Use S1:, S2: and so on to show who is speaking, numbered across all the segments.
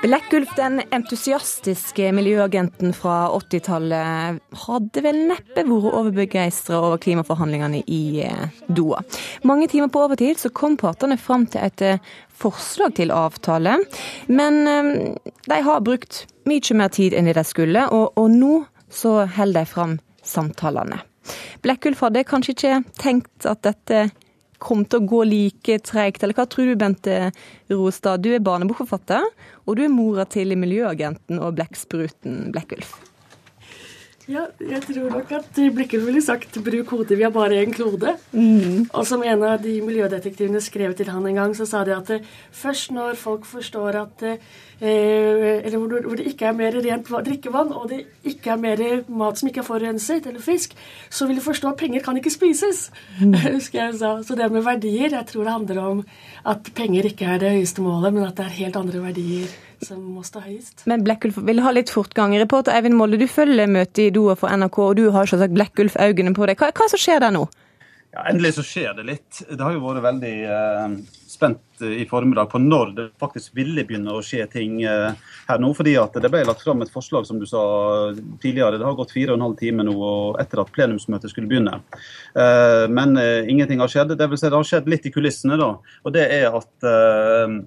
S1: Blekkulf, den entusiastiske miljøagenten fra 80-tallet, hadde vel neppe vært overbegeistra over klimaforhandlingene i eh, Doha. Mange timer på overtid så kom partene fram til et eh, forslag til avtale, men eh, de har brukt mye mer tid enn de skulle, og, og nå så holder de fram samtalene. Blekkulf hadde kanskje ikke tenkt at dette kom til å gå like tregt, eller hva tror du, Bente Rostad? Du er barnebokforfatter, og du er mora til miljøagenten og blekkspruten Blekkulf.
S2: Ja, jeg tror nok at Blekkulf ville sagt 'bruk hodet, vi har bare én klode'. Mm. Og som en av de miljødetektivene skrev til han en gang, så sa de at eh, først når folk forstår at eh, eller hvor, hvor, det ikke er mer rent drikkevann, og det ikke er mer mat som ikke er forurenset, eller fisk, så vil de forstå at penger kan ikke spises. Mm. husker jeg sa. Så det med verdier, jeg tror det handler om at penger ikke er det høyeste målet, men at det er helt andre verdier som må stå høyest.
S1: Men Blekkulf vil ha litt fortgang. Reporter Eivind Molde, du følger møtet i Doha for NRK, og du har selvsagt Blekkulf-øynene på deg. Hva, hva er det som skjer der nå?
S3: Ja, Endelig så skjer det litt. Det har jo vært veldig eh, spent i formiddag på når det faktisk ville begynne å skje ting eh, her nå. fordi at Det ble lagt fram et forslag som du sa tidligere. Det har gått fire og en halv time nå og etter at plenumsmøtet skulle begynne. Eh, men eh, ingenting har skjedd. Det vil si det har skjedd litt i kulissene. da, og det er at eh,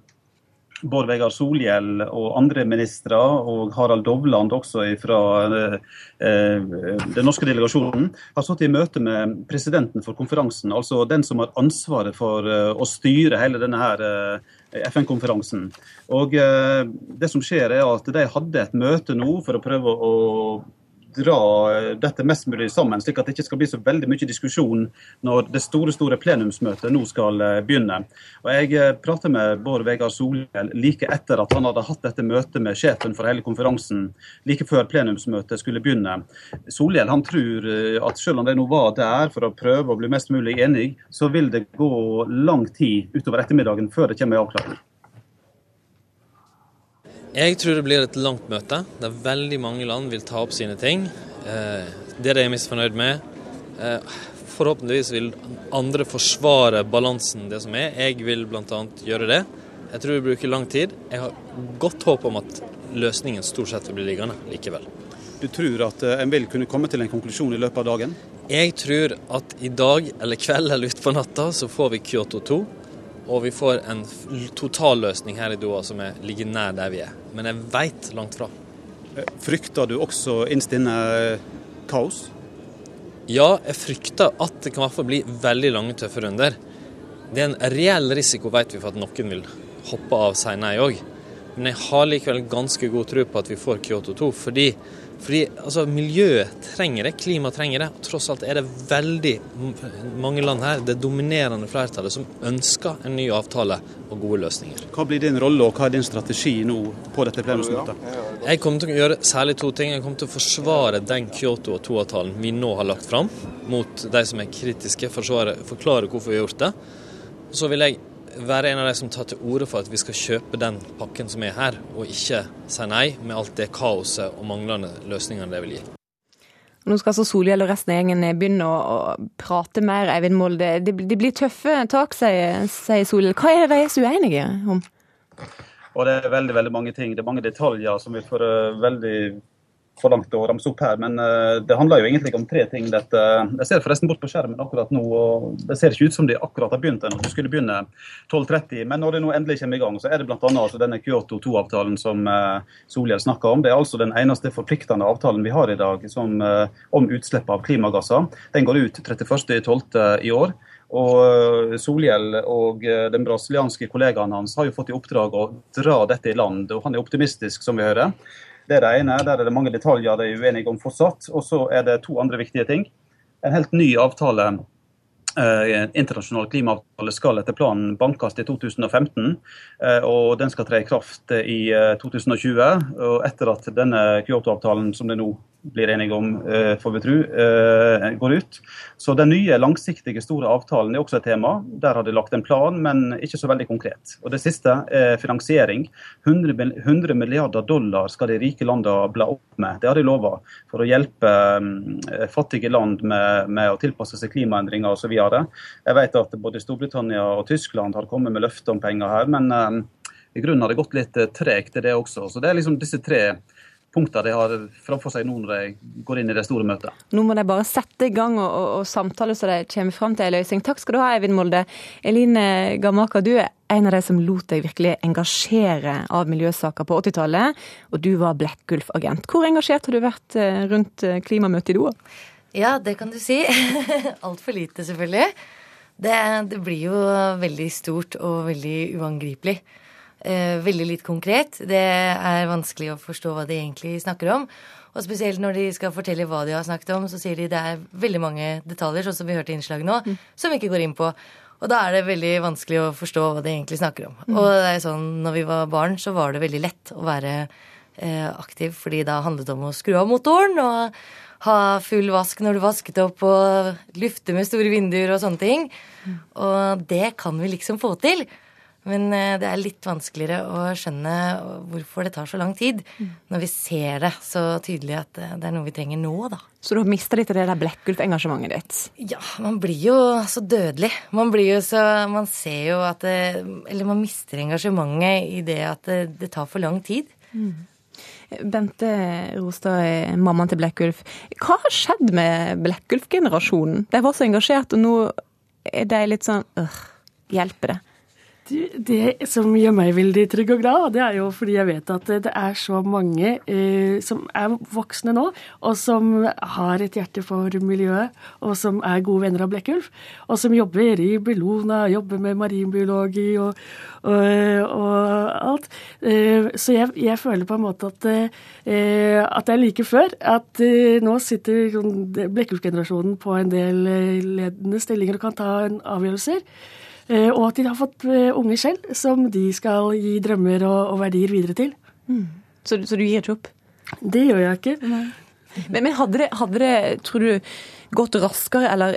S3: Bård Vegar Solhjell og andre ministre, og Harald Dovland også fra eh, den norske delegasjonen, har stått i møte med presidenten for konferansen, altså den som har ansvaret for eh, å styre hele denne her eh, FN-konferansen. Og Det som skjer er at De hadde et møte nå for å prøve å dra dette mest mulig sammen, slik at det ikke skal bli så veldig mye diskusjon når det store store plenumsmøtet nå skal eh, begynne. Og Jeg eh, pratet med Bård Vegar Solhjell like etter at han hadde hatt dette møtet med sjefen for hele konferansen, like før plenumsmøtet skulle begynne. Solhjell han tror eh, at selv om de nå var der for å prøve å bli mest mulig enig, så vil det gå lang tid utover ettermiddagen før det kommer en avklaring.
S4: Jeg tror det blir et langt møte, der veldig mange land vil ta opp sine ting. Eh, det er det jeg er mest fornøyd med. Eh, forhåpentligvis vil andre forsvare balansen det som er. Jeg vil bl.a. gjøre det. Jeg tror det bruker lang tid. Jeg har godt håp om at løsningen stort sett vil bli liggende likevel.
S3: Du tror at eh, en vil kunne komme til en konklusjon i løpet av dagen?
S4: Jeg tror at i dag eller kveld eller utpå natta så får vi Kyoto 2. Og vi får en totalløsning her i Doha som er, ligger nær der vi er. Men jeg veit langt fra.
S3: Eh, frykter du også innst inne eh, kaos?
S4: Ja, jeg frykter at det kan i hvert fall bli veldig lange, tøffe runder. Det er en reell risiko, vet vi, for at noen vil hoppe av si nei òg. Men jeg har likevel ganske god tro på at vi får Kyoto 2, fordi fordi altså, miljøet trenger det, klimaet trenger det. og Tross alt er det veldig mange land her, det dominerende flertallet, som ønsker en ny avtale og gode løsninger.
S3: Hva blir din rolle og hva er din strategi nå på dette plenumsmøtet?
S4: Jeg kommer til å gjøre særlig to ting. Jeg kommer til å forsvare den Kyoto- og 2-avtalen vi nå har lagt fram, mot de som er kritiske, forsvare, forklare hvorfor vi har gjort det. Så vil jeg være en av de som tar til orde for at vi skal kjøpe den pakken som er her, og ikke si nei med alt det kaoset og manglende løsningene det vil gi.
S1: Nå skal altså Solhjell og resten av gjengen begynne å, å prate mer, Eivind Molde. Det, det blir tøffe tak, sier, sier Solhjell. Hva er det de er så uenige om?
S3: Og Det er veldig veldig mange ting. Det er mange detaljer som vi får uh, veldig for langt å ramse opp her, men uh, det handler jo egentlig om tre ting. Dette. Jeg ser forresten bort på skjermen akkurat nå, og det ser ikke ut som de akkurat har begynt ennå. De skulle begynne 12.30, men når det nå endelig kommer i gang, så er det bl.a. Altså denne Kyoto 2-avtalen som uh, Solhjell snakker om. Det er altså den eneste forpliktende avtalen vi har i dag som, om utslipp av klimagasser. Den går ut 31.12. i år. Og Solhjell og den brasilianske kollegaen hans har jo fått i oppdrag å dra dette i land. og Han er optimistisk, som vi hører. Det er det ene. Der er det mange detaljer de er uenige om fortsatt. Og så er det to andre viktige ting. En helt ny avtale Eh, internasjonal klimaavtale skal etter planen bankes i 2015, eh, og den skal tre i kraft i 2020. Eh, og Etter at denne Kyoto-avtalen som det nå blir enige om, eh, får vi tro, eh, går ut. Så den nye langsiktige, store avtalen er også et tema. Der har de lagt en plan, men ikke så veldig konkret. Og Det siste er finansiering. 100 milliarder dollar skal de rike landene bla opp med. Det har de lova for å hjelpe eh, fattige land med, med å tilpasse seg klimaendringer osv. Jeg vet at både Storbritannia og Tyskland har kommet med løfter om penger her. men i grunnen har det gått litt tregt, til det også. Så det er liksom disse tre punkter de har framfor seg nå når de går inn i det store møtet.
S1: Nå må de bare sette i gang og, og, og samtale så de kommer fram til en løsning. Takk skal du ha, Eivind Molde. Eline Gamaka, du er en av de som lot deg virkelig engasjere av miljøsaker på 80-tallet, og du var Blekkulf-agent. Hvor engasjert har du vært eh, rundt eh, klimamøtet i Doha?
S5: Ja, det kan du si. Altfor lite, selvfølgelig. Det, det blir jo veldig stort og veldig uangripelig veldig litt konkret. Det er vanskelig å forstå hva de egentlig snakker om. Og spesielt når de skal fortelle hva de har snakket om, så sier de det er veldig mange detaljer, sånn som vi hørte i innslaget nå, mm. som vi ikke går inn på. Og da er det veldig vanskelig å forstå hva de egentlig snakker om. Mm. Og det er sånn, når vi var barn, så var det veldig lett å være eh, aktiv, fordi da handlet det om å skru av motoren og ha full vask når du vasket opp, og lufte med store vinduer og sånne ting. Mm. Og det kan vi liksom få til. Men eh, det er litt vanskeligere å skjønne hvorfor det tar så lang tid, mm. når vi ser det så tydelig at eh, det er noe vi trenger nå, da.
S1: Så du har mista litt av det der Blekkulf-engasjementet ditt?
S5: Ja, man blir jo så dødelig. Man blir jo så Man ser jo at det Eller man mister engasjementet i det at det, det tar for lang tid. Mm.
S1: Bente Rostad, mammaen til Blekkulf. Hva har skjedd med Blekkulf-generasjonen? De var så engasjert, og nå er de litt sånn øh, Hjelper det?
S2: Det som gjør meg veldig trygg og glad, det er jo fordi jeg vet at det er så mange eh, som er voksne nå, og som har et hjerte for miljøet, og som er gode venner av Blekkulf, og som jobber i Bellona, jobber med marinbiologi og, og, og alt. Eh, så jeg, jeg, føler på en måte at, eh, at det er like før. At eh, nå sitter sånn Blekkulf-generasjonen på en del eh, ledende stillinger og kan ta avgjørelser. Eh, og at de har fått unge unger selv som de skal gi drømmer og, og verdier videre til.
S1: Mm. Så, så, du gir ikke opp?
S2: Det gjør jeg ikke.
S1: Men, men hadde, det, hadde, det, tror du, gått raskere eller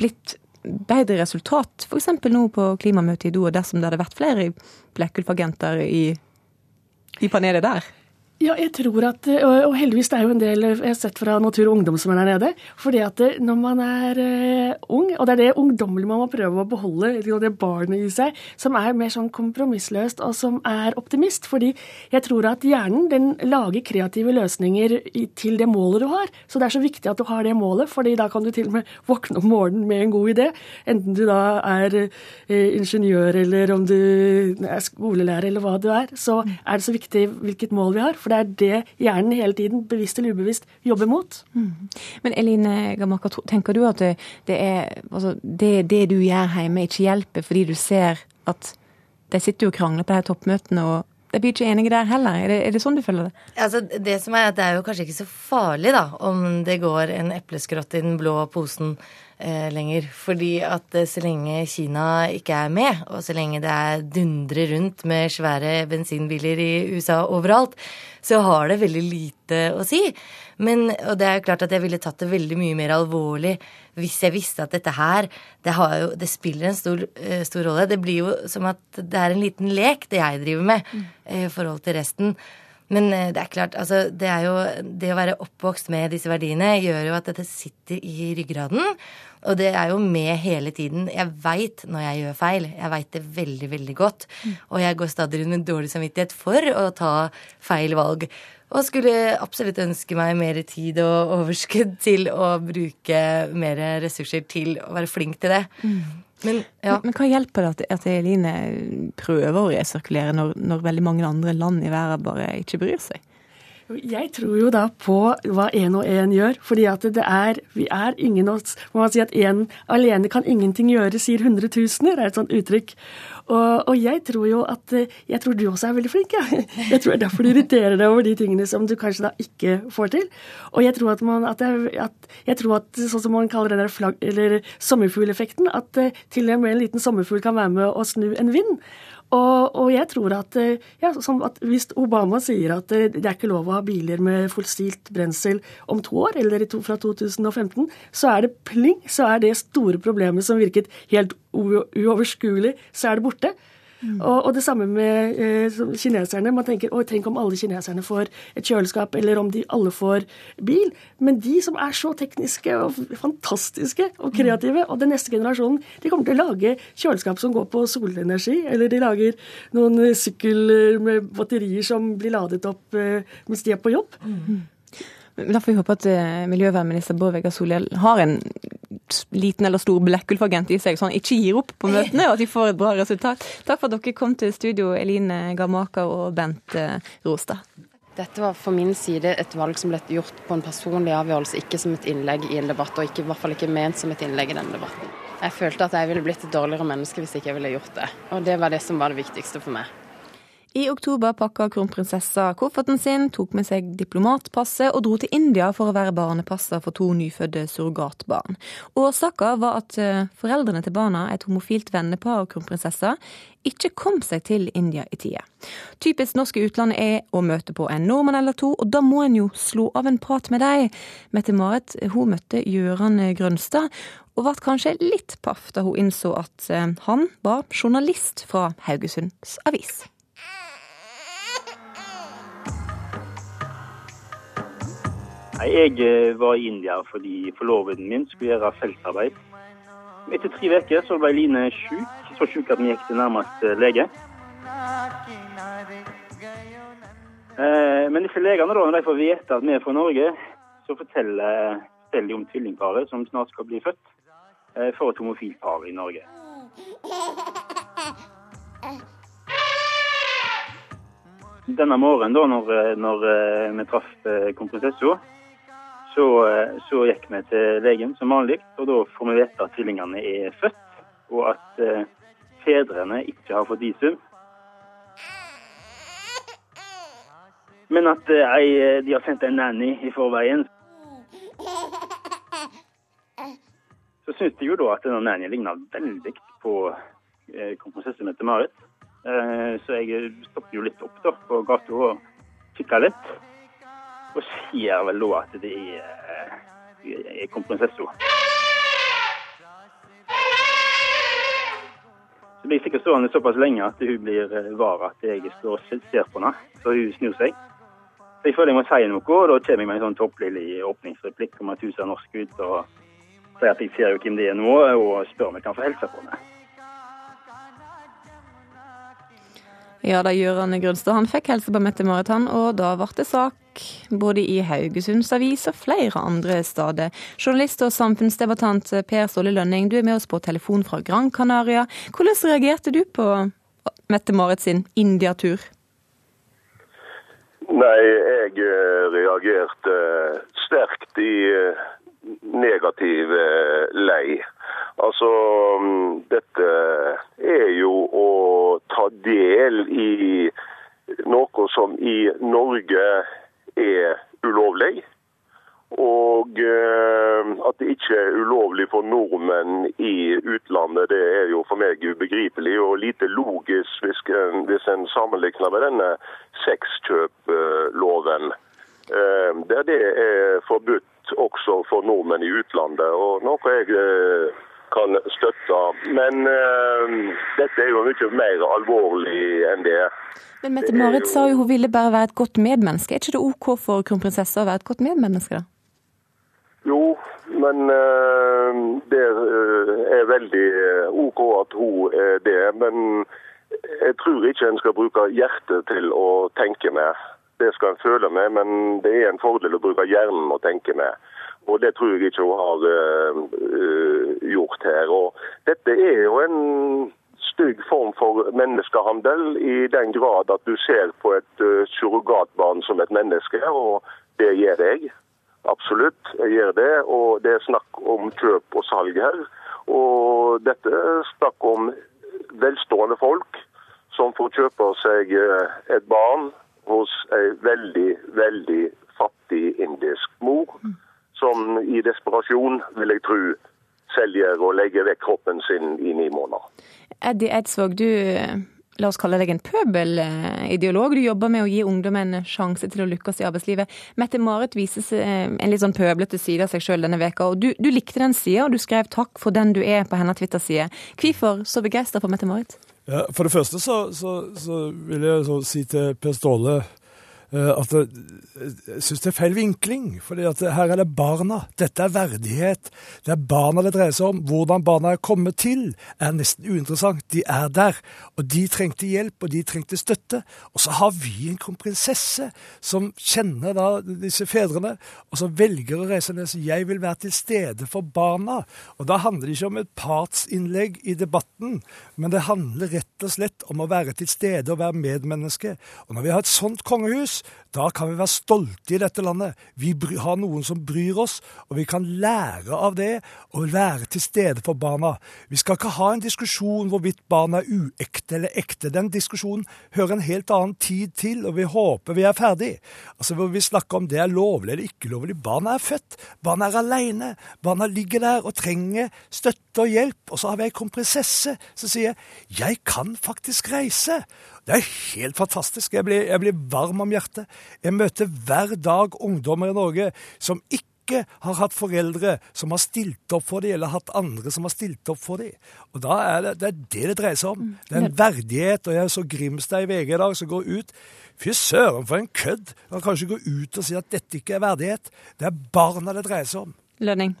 S1: blitt bedre resultat f.eks. nå på klimamøtet i Doha dersom det hadde vært flere Blekkulf-agenter i, i panelet der?
S2: Ja, jeg tror at, og heldigvis det er jo en del jeg har sett fra Natur og Ungdom som er der nede. fordi at når man er ung, og det er det ungdommelige man må prøve å beholde, det barnet i seg, som er mer sånn kompromissløst og som er optimist. Fordi jeg tror at hjernen den lager kreative løsninger til det målet du har. Så det er så viktig at du har det målet, fordi da kan du til og med våkne om morgenen med en god idé. Enten du da er ingeniør eller om du er skolelærer eller hva du er, så er det så viktig hvilket mål vi har. For det er det hjernen hele tiden, bevisst eller ubevisst, jobber mot. Mm.
S1: Men Eline Gamaka, tenker du at det, det er altså, det, det, du gjør hjemme, ikke hjelper fordi du ser at de sitter jo og krangler på de toppmøtene, og de blir ikke enige der heller. Er det, er det, sånn du føler det?
S5: Altså, det som er at det er jo kanskje ikke så farlig, da, om det går en epleskrott i den blå posen eh, lenger. Fordi at eh, så lenge Kina ikke er med, og så lenge det er dundrer rundt med svære bensinbiler i USA overalt, så har det veldig lite å si. Men, og det er jo klart at jeg ville tatt det veldig mye mer alvorlig hvis jeg visste at dette her Det, jo, det spiller en stor, uh, stor, rolle. Det blir jo som at det er en liten lek, det jeg driver med, mm. i forhold til resten. Men eh, det er klart, altså, det er jo Det å være oppvokst med disse verdiene gjør jo at dette sitter i ryggraden. Og det er jo med hele tiden. Jeg veit når jeg gjør feil. Jeg veit det veldig, veldig godt. Og jeg går stadig rundt med dårlig samvittighet for å ta feil valg. Og skulle absolutt ønske meg mer tid og overskudd til å bruke mer ressurser til å være flink til det. Mm.
S1: Men, ja. men, hva hjelper det at, Eline prøver å resirkulere når, når veldig mange andre land i verden bare ikke bryr seg?
S2: Jeg tror jo da på hva én og én gjør. fordi at det er, vi er ingen av oss må man si at én alene kan ingenting gjøre, sier hundretusener, er et sånt uttrykk. Og, og, jeg tror jo at Jeg tror du også er veldig flink. Ja. Jeg tror det er derfor du irriterer deg over de tingene som du kanskje da ikke får til. Og jeg tror at man at, jeg, at jeg tror at sånn som man kaller det der flagg, eller sommerfugleffekten, at til og med en liten sommerfugl kan være med å snu en vind. Og, og, jeg tror at, eh, ja, at, hvis Obama sier at eh, det er ikke lov å ha biler med fossilt brensel om to år, eller fra 2015, så er det pling, så er det store problemet som virket helt uoverskuelig, så er det borte. Mm. Og, og, det samme med eh, kineserne. Man tenker å, tenk om alle kineserne får et kjøleskap, eller om de alle får bil. Men de som er så tekniske og fantastiske og kreative, og den neste generasjonen, de kommer til å lage kjøleskap som går på solenergi, eller de lager noen sykler med batterier som blir ladet opp eh, mens de er på jobb. Mm.
S1: Da får vi håpe at eh, miljøvernminister Bård Vegar Solhjell har en liten eller stor blekkulfagent i seg, så han ikke gir opp på møtene, og at de får et bra resultat. Takk for at dere kom til studio, Eline Garmaker og Bent eh, Rostad.
S6: Dette var for min side et valg som ble gjort på en personlig avgjørelse, ikke som et innlegg i en debatt, og ikke, i hvert fall ikke ment som et innlegg i denne debatten. Jeg følte at jeg ville blitt et dårligere menneske hvis ikke jeg ville gjort det. Og det var det som var det viktigste for meg.
S1: I oktober pakka kronprinsessa kofferten sin, tok med seg diplomatpasset og dro til India for å være barnepasser for to nyfødte surrogatbarn. Årsaka var at eh, foreldrene til barna, et homofilt vennepar av kronprinsessa, ikke kom seg til India i tide. Typisk norsk i utlandet er å møte på en nordmann eller to, og da må en jo slå av en prat med dem. Mette-Marit hun møtte Gøran Grønstad, og ble kanskje litt paff da hun innså at eh, han var journalist fra Haugesunds Avis.
S7: Jeg eh, var i India fordi forloveden min skulle gjøre feltarbeid. Etter tre uker så ble Line sjuk, så sjuk at vi gikk til nærmeste lege. Eh, men disse legene, da, når de får vite at vi er fra Norge, så forteller, forteller de om tvillingparet som snart skal bli født, eh, for et homofilt par i Norge. Denne morgenen, da når, når vi traff kronprinsessa, så, eh, så, gikk vi til legen som vanlig, og da får vi vite at tvillingene er født, og at eh, fedrene ikke har fått visum. Men at eh, de har sendt en nanny i forveien. Så syns jeg jo da at denne nannyen ligner veldig på eh, kronprinsesse Mette-Marit. Eh, så jeg stoppet jo litt opp da på gata og kikka litt. Og ser vel da at det er, er kronprinsessa. Så blir jeg sikkert stående såpass lenge at hun blir eh, var at jeg står og ser på henne. Så hun snur seg. Så jeg føler jeg må si noe, og da kommer jeg med en sånn topplille åpningsreplikk om at hun ser norsk ut, og sier at jeg ser jo hvem det er nå, og spør om jeg kan få hilse på henne.
S1: Ja, da Gøran Grunstad han fikk helse på Mette-Marit, han, og da ble det sak både i Haugesunds Avis og flere andre steder. Journalist og samfunnsdebattant Per Ståle Lønning, du er med oss på telefon fra Gran Canaria. Hvordan reagerte du på Mette-Marit sin India-tur?
S8: Nei, jeg eh, reagerte sterkt i eh, negativ eh, lei. Altså, mm, dette er jo å ta del i noe som i Norge er ulovlig. Og eh, at det ikke er ulovlig for nordmenn i utlandet, det er jo for meg ubegripelig og lite logisk hvis en, hvis en sammenligner med denne sexkjøploven. Eh, der det er forbudt også for nordmenn i utlandet, og noe jeg eh, kan støtte. Men dette er jo mye mer alvorlig enn det.
S1: Men Mette-Marit sa jo hun ville bare være et godt medmenneske. Er ikke det OK for kronprinsessa å være et godt medmenneske, da?
S8: Jo, men uh, det eh, er veldig eh, OK at hun er det. Men jeg tror ikke en skal bruke hjertet til å tenke med. Det skal en føle med, men det er en fordel å bruke hjernen å tenke med. Og det tror jeg ikke hun har uh, gjort her. Og dette er jo en stygg form for menneskehandel, i den grad at du ser på et uh, surrogatbarn som et menneske, og det gjør jeg. Absolutt, jeg gjør det. Og det er snakk om kjøp og salg her. Og dette er snakk om velstående folk som får kjøpe seg et barn hos ei veldig, veldig fattig indisk mor, som i desperasjon, vil jeg tro, selger og legger vekk kroppen sin i ni måneder.
S1: Eddie Eidsvåg, du la oss kalle deg en pøbelideolog. Du jobber med å gi ungdom en sjanse til å lykkes i arbeidslivet. Mette-Marit viser en litt sånn pøblete side av seg sjøl denne veka, og du, du, likte den sida, og du skrev takk for den du er på hennes Twitter-side. Hvorfor så begeistra for Mette-Marit?
S9: Ja, for det første så, så, så vil jeg så si til Per Ståle Eh, at jeg syns det er feil vinkling. For her er det barna. Dette er verdighet. Det er barna det dreier seg om. Hvordan barna er kommet til, er nesten uinteressant. De er der. Og de trengte hjelp, og de trengte støtte. Og så har vi en kronprinsesse som kjenner da disse fedrene, og som velger å reise ned. Så jeg vil være til stede for barna. Og da handler det ikke om et partsinnlegg i debatten, men det handler rett og slett om å være til stede og være medmenneske. Og når vi har et sånt kongehus, da kan vi være stolte i dette landet. Vi har noen som bryr oss, og vi kan lære av det og være til stede for barna. Vi skal ikke ha en diskusjon hvorvidt barna er uekte eller ekte. Den diskusjonen hører en helt annen tid til, og vi håper vi er ferdig. Altså Hvor vi snakker om det er lovlig eller ikke lovlig. Barna er født. Barna er aleine. Barna ligger der og trenger støtte og hjelp. Og så har vi ei kronprinsesse som sier 'jeg kan faktisk reise'. Det er helt fantastisk. Jeg blir, jeg blir varm om hjertet. Jeg møter hver dag ungdommer i Norge som ikke har hatt foreldre som har stilt opp for dem, eller hatt andre som har stilt opp for dem. Og da er det, det er det det dreier seg om. Mm. Det er en verdighet. Og jeg så Grimstad i VG i dag som går ut. Fy søren, for en kødd! Han kan ikke gå ut og si at dette ikke er verdighet. Det er barna det dreier seg om.
S1: Lønning.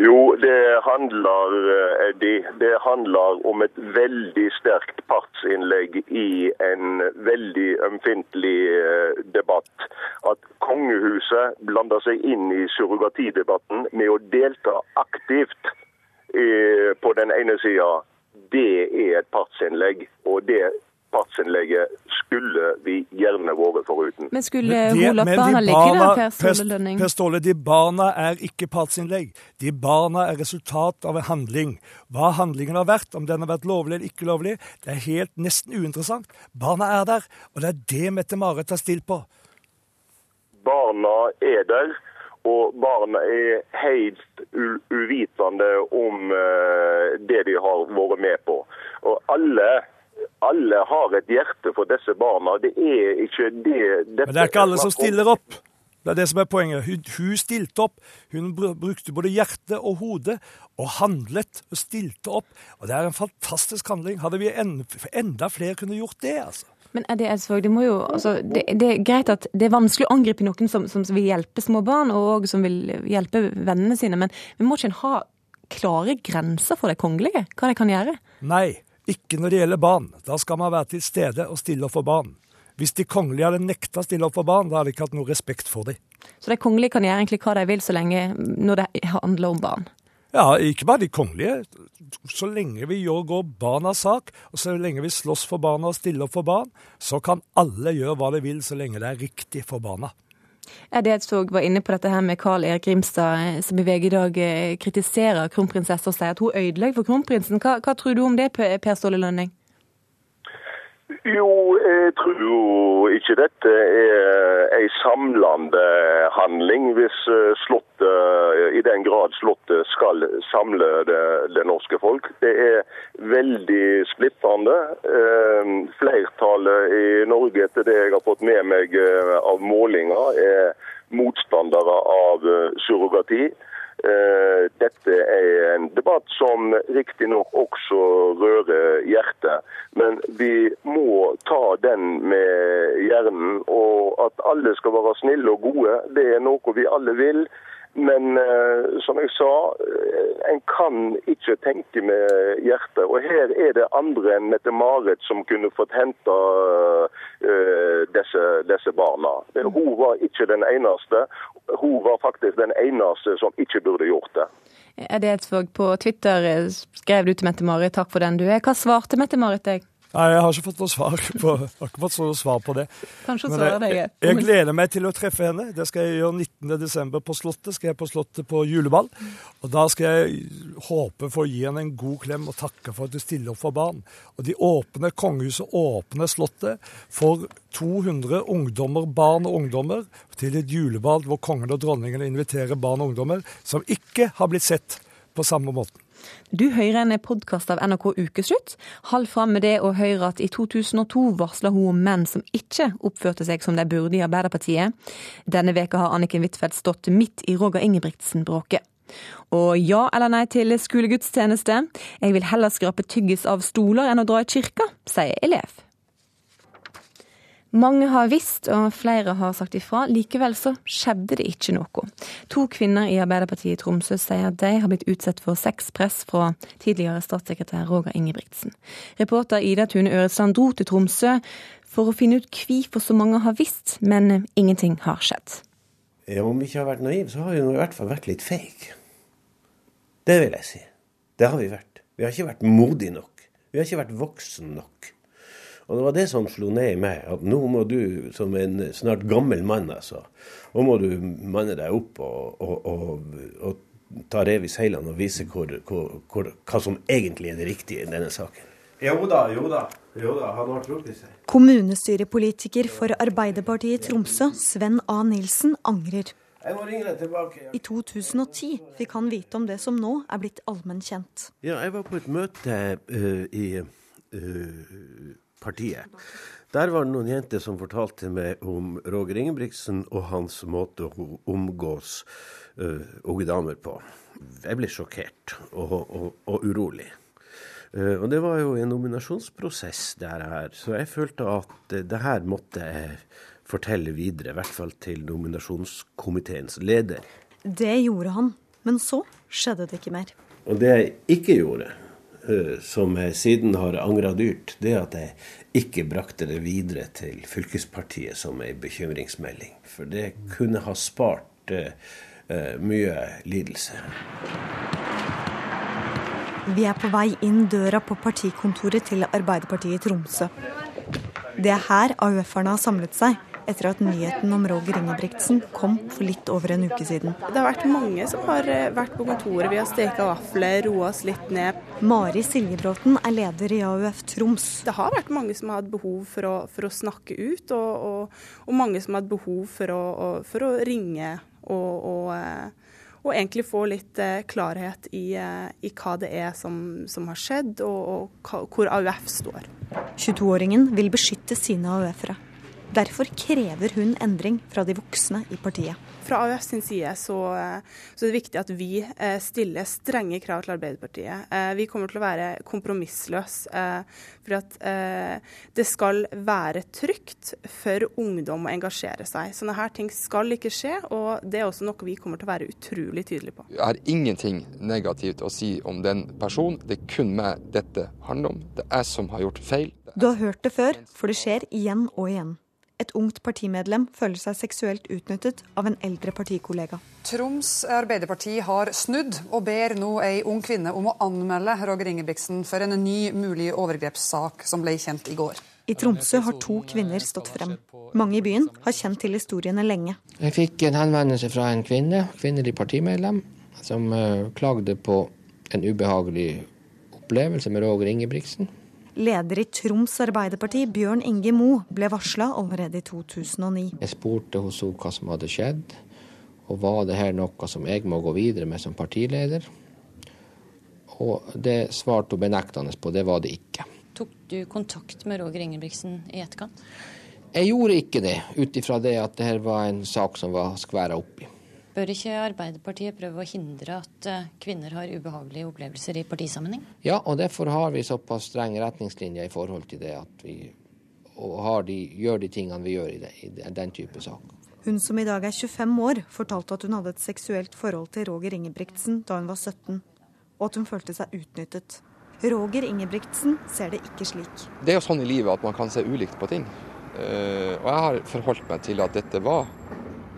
S8: Jo, det handler, eh, Eddie, det handler om et veldig sterkt partsinnlegg i en veldig ømfintlig eh, debatt. At kongehuset blander seg inn i surrogatidebatten med å delta aktivt eh, på den ene sida, det er et partsinnlegg. Og det partsinnlegget skulle vi gjerne vært foruten.
S1: Men skulle Holof-barna ligge der, Per Ståle Lønning?
S9: Per Ståle, de barna er ikke partsinnlegg. De barna er resultat av en handling. Hva handlingen har vært, om den har vært lovlig eller ikke lovlig, det er helt nesten uinteressant. Barna er der, og det er det Mette-Marit tar stilt på.
S8: Barna er der. Og barna er helt uvitende om uh, det de har vært med på. Og alle alle har et hjerte for disse barna. Det er ikke det
S9: Men det er ikke alle som stiller opp. Det er det som er poenget. Hun, hun stilte opp. Hun brukte både hjerte og hode, og handlet og stilte opp. Og det er en fantastisk handling. Hadde vi en, enda flere kunne gjort det, altså.
S1: Men er det, Eidsvåg, det, jo, altså, det, det, er greit at det er vanskelig å angripe noen som, som vil hjelpe små barn, og som vil hjelpe vennene sine, men vi må ikke ha klare grenser for det kongelige? Hva de kan gjøre?
S9: Nei. Ikke når det gjelder barn. Da skal man være til stede og stille opp for barn. Hvis de kongelige hadde nekta å stille opp for barn, da hadde de ikke hatt noe respekt for dem.
S1: Så de kongelige kan gjøre egentlig hva de vil så lenge når det handler om barn?
S9: Ja, ikke bare de kongelige. Så lenge vi gjør går barnas sak, og så lenge vi slåss for barna og stiller opp for barn, så kan alle gjøre hva de vil så lenge det er riktig for barna.
S1: Eddie så var inne på dette her med Carl Erik Grimstad, eh, som i VG i dag eh, kritiserer kronprinsessa og sier at hun ødelegger for kronprinsen. Hva, hva, tror du om det, Per Ståle Lønning?
S8: Jo, jeg tror jo ikke dette er ei samlende handling, hvis eh, Slottet, i den grad Slottet skal samle det, det norske folk. Det er veldig splittende. Flertallet i Norge, etter det jeg har fått med meg av målinger, er motstandere av surrogati. Eh, dette er en debatt som riktignok også rører hjertet, men vi må ta den med hjernen. Og at alle skal være snille og gode, det er noe vi alle vil. Men uh, som jeg sa, uh, en kan ikke tenke med hjertet. Og her er det andre enn Mette-Marit som kunne fått henta uh, disse, disse, barna. Hun var ikke den eneste. Hun var faktisk den eneste som ikke burde gjort det.
S1: Er det et Eidsvåg, på Twitter skrev du til Mette-Marit takk for den du er. Hva svarte Mette-Marit deg?
S9: Nei, jeg har ikke fått noe svar på, har ikke fått noe svar på det.
S1: Kanskje svare deg.
S9: Jeg, jeg gleder meg til å treffe henne. Det skal jeg gjøre 19.12. på Slottet. Skal jeg på Slottet på juleball. Og da skal jeg håpe for å gi henne en god klem og takke for at du stiller opp for barn. Og de åpner kongehuset åpner Slottet for 200 ungdommer, barn og ungdommer til et juleball hvor kongen og dronningen inviterer barn og ungdommer som ikke har blitt sett på samme måten.
S1: Du hører en podkast av NRK Ukeslutt. Hold fram med det å høre at i 2002 varsla hun om menn som ikke oppførte seg som de burde i Arbeiderpartiet. Denne veka har Anniken Huitfeldt stått midt i Roger Ingebrigtsen-bråket. Og ja eller nei til skolegudstjeneste? Jeg vil heller skrape tyggis av stoler enn å dra i kirka, sier elev. Mange har visst, og flere har sagt ifra. Likevel så skjedde det ikke noe. To kvinner i Arbeiderpartiet i Tromsø sier at de har blitt utsatt for sexpress fra tidligere statssekretær Roger Ingebrigtsen. Reporter Ida Tune Øresland dro til Tromsø for å finne ut hvorfor så mange har visst, men ingenting har skjedd.
S10: Ja, om vi ikke har vært naive, så har vi i hvert fall vært litt fake. Det vil jeg si. Det har vi vært. Vi har ikke vært modige nok. Vi har ikke vært voksen nok. Og det var det som slo ned i meg, at nå må du som en snart gammel mann, altså, nå må du manne deg opp og, og, og, og ta rev i seilene og vise hvor, hvor, hvor, hva som egentlig er det riktige i denne saken. Jo da, jo da. Jo da, han har trukket seg.
S11: Kommunestyrepolitiker for Arbeiderpartiet i Tromsø, Sven A. Nilsen, angrer.
S10: Jeg må ringe deg tilbake. Ja.
S11: I 2010 fikk han vite om det som nå er blitt allmennkjent.
S10: Ja, jeg var på et møte uh, i uh, partiet. Der var det noen jenter som fortalte meg om Roger Ingebrigtsen og hans måte å omgås uh, unge damer på. Jeg ble sjokkert og, og, og urolig. Uh, og det var jo en nominasjonsprosess, der her, så jeg følte at uh, det her måtte jeg fortelle videre, i hvert fall til nominasjonskomiteens leder.
S11: Det gjorde han, men så skjedde det ikke mer.
S10: Og det jeg ikke gjorde, som jeg siden har angra dyrt, det at jeg ikke brakte det videre til fylkespartiet som ei bekymringsmelding. For det kunne ha spart uh, mye lidelse.
S11: Vi er på vei inn døra på partikontoret til Arbeiderpartiet i Tromsø. Det er her AUF-erne har samlet seg etter at nyheten om Roger Ingebrigtsen kom for litt over en uke siden.
S12: Det har vært mange som har eh, vært på kontoret. Vi har steka vafler, roa oss litt ned.
S11: Mari Siljebråten er leder i AUF Troms.
S12: Det har vært mange som har hatt behov for å, for å snakke ut, og, og, og, mange som har hatt behov for å, for å ringe og, og eh, og egentlig få litt eh, klarhet i, i, hva det er som, som har skjedd, og, og hvor AUF står.
S11: 22-åringen vil beskytte sine AUF-ere. Derfor krever hun endring fra de voksne i partiet.
S12: Fra AUF sin side så, så, er det viktig at vi eh, stiller strenge krav til Arbeiderpartiet. Eh, vi kommer til å være kompromissløse. Eh, for at det skal være trygt for ungdom å engasjere seg. Sånne her ting skal ikke skje, og det er også noe vi kommer til å være utrolig tydelige på.
S13: Jeg har ingenting negativt å si om den personen. Det er kun meg dette handler om. Det er jeg som har gjort feil.
S11: Du har hørt det før, for det skjer igjen og igjen et ungt partimedlem føler seg seksuelt utnyttet av en eldre partikollega.
S14: Troms Arbeiderparti har snudd og ber nå ei ung kvinne om å anmelde Roger Ingebrigtsen for en ny mulig overgrepssak som ble kjent i går.
S11: I Tromsø har to kvinner stått frem. Mange i byen har kjent til historiene lenge.
S15: Jeg fikk en henvendelse fra en kvinne, kvinnelig partimedlem, som uh, klagde på en ubehagelig opplevelse med Roger Ingebrigtsen.
S11: Leder i Troms Arbeiderparti, Bjørn Inge Mo, ble varsla allerede i 2009.
S15: Jeg spurte hos henne hva som hadde skjedd, og var det her noe som jeg må gå videre med som partileder? Og det svarte hun benektende på, det var det ikke.
S16: Tok du kontakt med Roger Ingebrigtsen i etterkant?
S15: Jeg gjorde ikke det, ut ifra det at dette var en sak som var skværa opp i.
S16: Bør ikke Arbeiderpartiet prøve å hindre at eh, kvinner har ubehagelige opplevelser i partisammenheng?
S15: Ja, og derfor har vi såpass strenge retningslinjer i forhold til det at vi de, gjør de tingene vi gjør i, det, i den type sak.
S11: Hun som i dag er 25 år, fortalte at hun hadde et seksuelt forhold til Roger Ingebrigtsen da hun var 17, og at hun følte seg utnyttet. Roger Ingebrigtsen ser det ikke slik.
S13: Det er jo sånn i livet at man kan se ulikt på ting. Eh, og jeg har forholdt meg til at dette var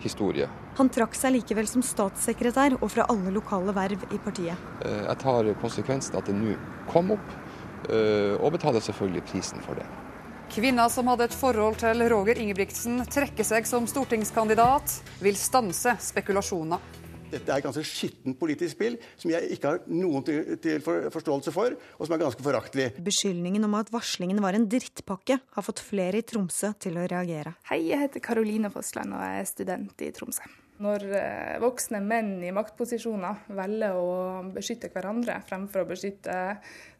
S13: historie.
S11: Han trakk seg likevel som statssekretær og fra alle lokale verv i partiet.
S13: Eh, jeg tar konsekvensen at det nå kom opp, eh, og betaler selvfølgelig prisen for det.
S14: Kvinna som hadde et forhold til Roger Ingebrigtsen, trekker seg som stortingskandidat, vil stanse spekulasjoner.
S17: Dette er et ganske skittent politisk spill som jeg ikke har noen til, til forståelse for, og som er ganske foraktelig.
S11: Beskyldningen om at varslingen var en drittpakke, har fått flere i Tromsø til å reagere.
S18: Hei, jeg heter Karoline Fossland og jeg er student i Tromsø.
S12: Når eh, voksne menn i maktposisjoner velger å beskytte hverandre fremfor å beskytte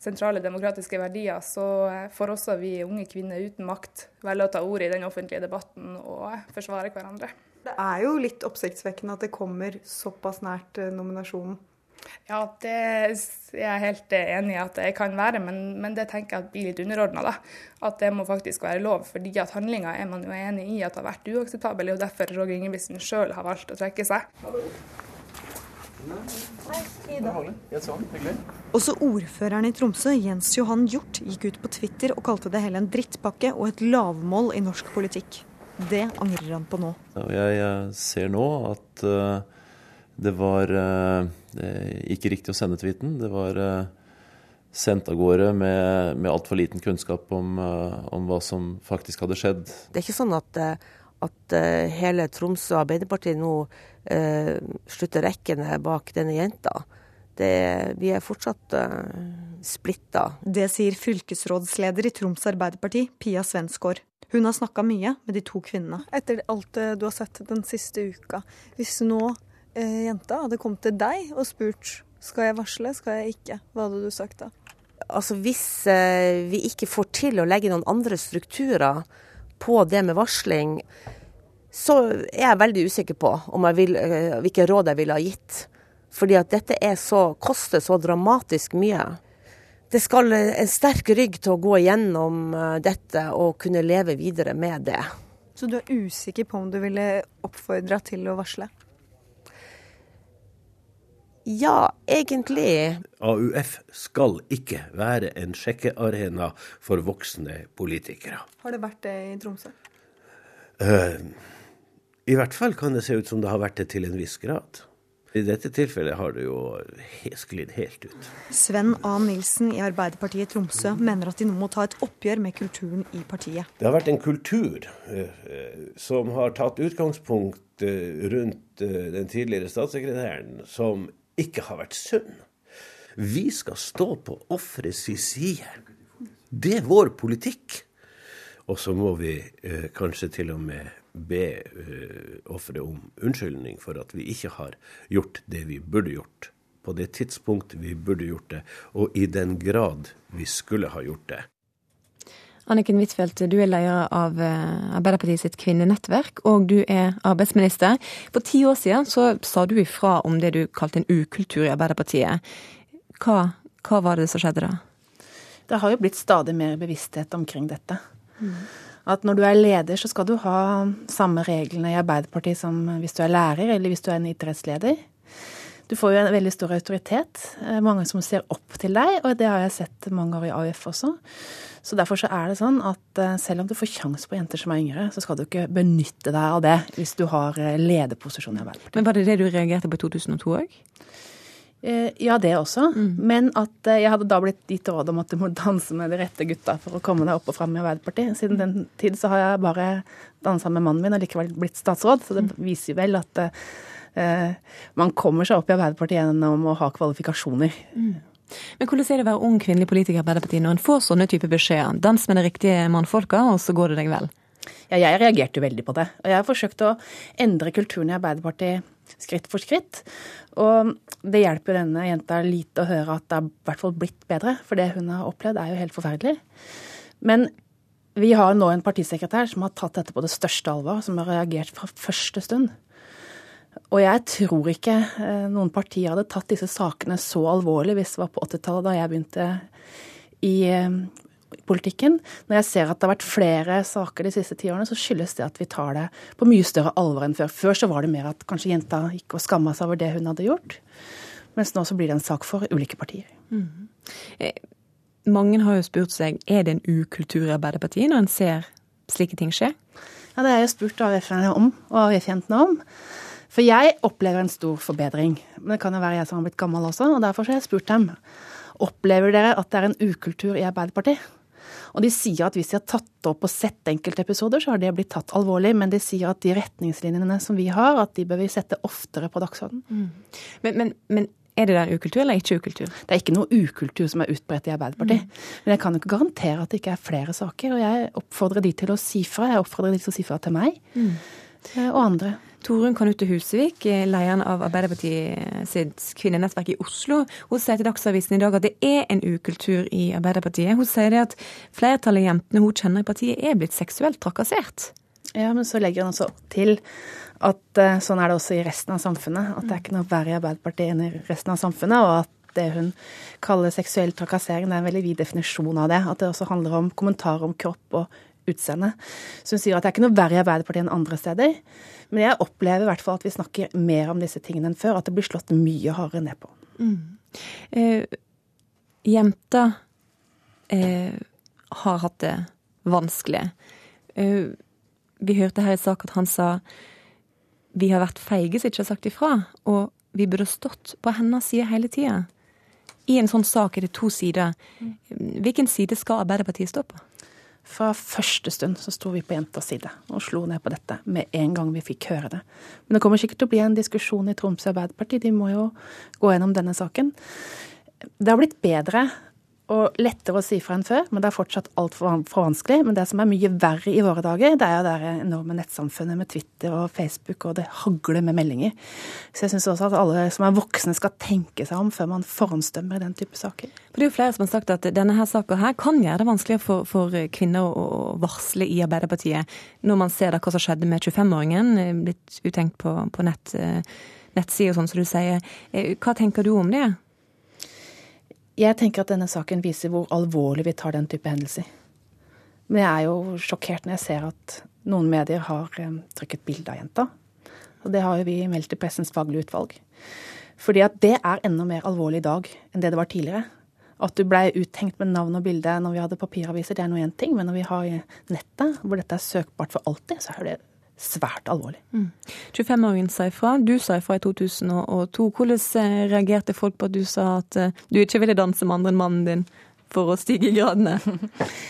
S12: sentrale demokratiske verdier, så eh, får også vi unge kvinner uten makt velge å ta ordet i den offentlige debatten og forsvare hverandre.
S11: Det er jo litt oppsiktsvekkende at det kommer såpass nært eh, nominasjonen.
S12: Ja, det er jeg helt enig i at det kan være, men, men det tenker jeg blir litt underordna. At det må faktisk være lov, fordi at handlinga er man jo enig i at har vært uakseptabel. Og derfor Roger Ingebrigtsen sjøl har valgt å trekke seg.
S11: Også ordføreren i Tromsø, Jens Johan Hjort, gikk ut på Twitter og kalte det hele en drittpakke og et lavmål i norsk politikk. Det angrer han på nå.
S18: Jeg ser nå at uh det var eh, ikke riktig å sende tweeten. Det var eh, sendt av gårde med, med altfor liten kunnskap om, eh, om, hva som faktisk hadde skjedd.
S19: Det er ikke sånn at, at hele Tromsø Arbeiderparti nå uh, slutter rekkene bak denne jenta. Det, vi er fortsatt uh, splitta.
S11: Det sier fylkesrådsleder i Troms Arbeiderparti, Pia Svensgaard. Hun har snakka mye med de to kvinnene.
S20: Etter alt du har sett den siste uka, hvis nå eh, jenta hadde kommet til deg og spurt skal jeg varsle, skal jeg ikke, hva hadde du sagt da?
S19: Altså Hvis eh, vi ikke får til å legge noen andre strukturer på det med varsling, så er jeg veldig usikker på vil, eh, hvilke råd jeg ville ha gitt. Fordi at dette så, koster så dramatisk mye. Det skal en sterk rygg til å gå igjennom eh, dette og kunne leve videre med det.
S20: Så du er usikker på om du ville oppfordra til å varsle?
S19: Ja, egentlig.
S10: AUF skal ikke være en sjekkearena for voksne politikere.
S20: Har det vært det i Tromsø?
S10: Uh, I hvert fall kan det se ut som det har vært det til en viss grad. I dette tilfellet har det jo sklidd helt ut.
S11: Sven A. Nilsen i Arbeiderpartiet Tromsø mener at de nå må ta et oppgjør med kulturen i partiet.
S10: Det har vært en kultur uh, som har tatt utgangspunkt uh, rundt den tidligere statssekretæren, som ikke har vært sunn. Vi skal stå på offerets side. Det er vår politikk. Og så må vi eh, kanskje til og med be eh, offeret om unnskyldning for at vi ikke har gjort det vi burde gjort på det tidspunkt vi burde gjort det, og i den grad vi skulle ha gjort det.
S1: Anniken Huitfeldt, du er leder av eh, Arbeiderpartiet sitt kvinnenettverk, og du er arbeidsminister. For ti år siden så sa du ifra om det du kalte en ukultur i Arbeiderpartiet. Hva, hva var det som skjedde da?
S21: Det har jo blitt stadig mer bevissthet omkring dette. Mm. At når du er leder, så skal du ha samme reglene i Arbeiderpartiet som hvis du er lærer eller hvis du er en idrettsleder. Du får jo en veldig stor autoritet. Eh, mange som ser opp til deg, og det har jeg sett mange år i AUF også. Så derfor så er det sånn at eh, selv om du får sjanse på jenter som er yngre, så skal du ikke benytte deg av det hvis du har eh, lederposisjon i Arbeiderpartiet.
S1: Men var det det du reagerte på i 2002 òg?
S21: Eh, ja, det også. Mm. Men at jeg hadde da blitt gitt råd om at du må danse med de rette gutta for å komme deg opp og fram i Arbeiderpartiet. Siden den tid så har jeg bare dansa med mannen min og likevel blitt statsråd, så det mm. viser jo vel at uh, man kommer seg opp i Arbeiderpartiet gjennom å ha kvalifikasjoner. Mm.
S1: Men hvordan er det å være ung kvinnelig politiker i Arbeiderpartiet når en får sånne type beskjeder? Dans med de riktige mannfolka, og så går det deg vel?
S21: Ja, jeg reagerte veldig på det. Og jeg har forsøkt å endre kulturen i Arbeiderpartiet skritt for skritt. Og det hjelper jo denne jenta lite å høre at det har i hvert fall blitt bedre, for det hun har opplevd er jo helt forferdelig. Men vi har nå en partisekretær som har tatt dette på det største alvor, som har reagert fra første stund. Og jeg tror ikke eh, noen partier hadde tatt disse sakene så alvorlig hvis det var på 80-tallet, da jeg begynte i eh, politikken. Når jeg ser at det har vært flere saker de siste ti årene, så skyldes det at vi tar det på mye større alvor enn før. Før så var det mer at kanskje jenta gikk og skamma seg over det hun hadde gjort. Mens nå så blir det en sak for ulike partier. Mm.
S1: Mange har jo spurt seg er det en ukultur i Arbeiderpartiet når en ser slike ting skje?
S21: Ja, Det har jeg spurt AUF-ene om, og AUF-jentene om. For jeg opplever en stor forbedring. Men det kan jo være jeg som har blitt gammel også, og derfor har jeg spurt dem. Opplever dere at det er en ukultur i Arbeiderpartiet? Og de sier at hvis de har tatt opp og sett enkeltepisoder, så har det blitt tatt alvorlig. Men de sier at de retningslinjene som vi har, at de bør vi sette oftere på dagsordenen. Mm.
S1: Men, men, men, er det der ukultur eller ikke ukultur?
S21: Det er ikke noe ukultur som er utbredt i Arbeiderpartiet. Mm. Men jeg kan jo ikke garantere at det ikke er flere saker. Og jeg oppfordrer de til å si fra. Jeg oppfordrer de til å si fra til meg mm. Og andre.
S1: Torunn Kanute Husevik, lederen av Arbeiderpartiets kvinnenettverk i Oslo, hun sier til Dagsavisen i dag at det er en ukultur i Arbeiderpartiet. Hun sier det at flertallet av jentene hun kjenner i partiet er blitt seksuelt trakassert.
S21: Ja, men så legger hun også til at uh, sånn er det også i resten av samfunnet. At det er ikke noe verre i Arbeiderpartiet enn i resten av samfunnet. Og at det hun kaller seksuell trakassering, det er en veldig vid definisjon av det. At det også handler om kommentarer om kropp og utseende. Så hun sier at det er ikke noe verre i Arbeiderpartiet enn andre steder. Men jeg opplever i hvert fall at vi snakker mer om disse tingene enn før. At det blir slått mye hardere ned på. Mm.
S1: Eh, jenta eh, har hatt det vanskelig. Eh, vi hørte her i sak at han sa vi har vært feige som ikke har sagt ifra, og vi burde stått på hennes side hele tida. I en sånn sak er det to sider. Hvilken side skal Arbeiderpartiet stå på?
S21: Fra første stund så sto vi på jentas side og slo ned på dette med en gang vi fikk høre det. Men det kommer sikkert til å bli en diskusjon i Tromsø Arbeiderparti. De må jo gå gjennom denne saken. Det har blitt bedre og lettere å si fra enn før, men det er fortsatt altfor for vanskelig. Men det som er mye verre i våre dager, det er jo det enorme nettsamfunnet med Twitter og Facebook, og det hagler med meldinger. Så jeg syns også at alle som er voksne skal tenke seg om før man forhåndsdømmer i den type saker.
S1: For Det er jo flere som har sagt at denne her saka her kan gjøre det vanskeligere for, for, kvinner å varsle i Arbeiderpartiet, når man ser da hva som skjedde med 25-åringen, eh, blitt uttenkt på, på nett, nettsida, sånn som du sier. Eh, hva tenker du om det?
S21: Jeg tenker at denne saken viser hvor alvorlig vi tar den type hendelser. Men jeg er jo sjokkert når jeg ser at noen medier har eh, trykket bilde av jenta. Og det har jo vi meldt til Pressens faglige utvalg. Fordi at det er enda mer alvorlig i dag enn det det var tidligere. At du blei uthengt med navn og bilde når vi hadde papiraviser, det er nå én ting. Men når vi har nettet, hvor dette er søkbart for alltid, så er det svært alvorlig. Mm.
S1: 25-åringen sa ifra, du sa ifra i 2002. Hvordan eh, reagerte folk på at du sa at eh, du ikke ville danse med andre enn mannen din for å stige i gradene?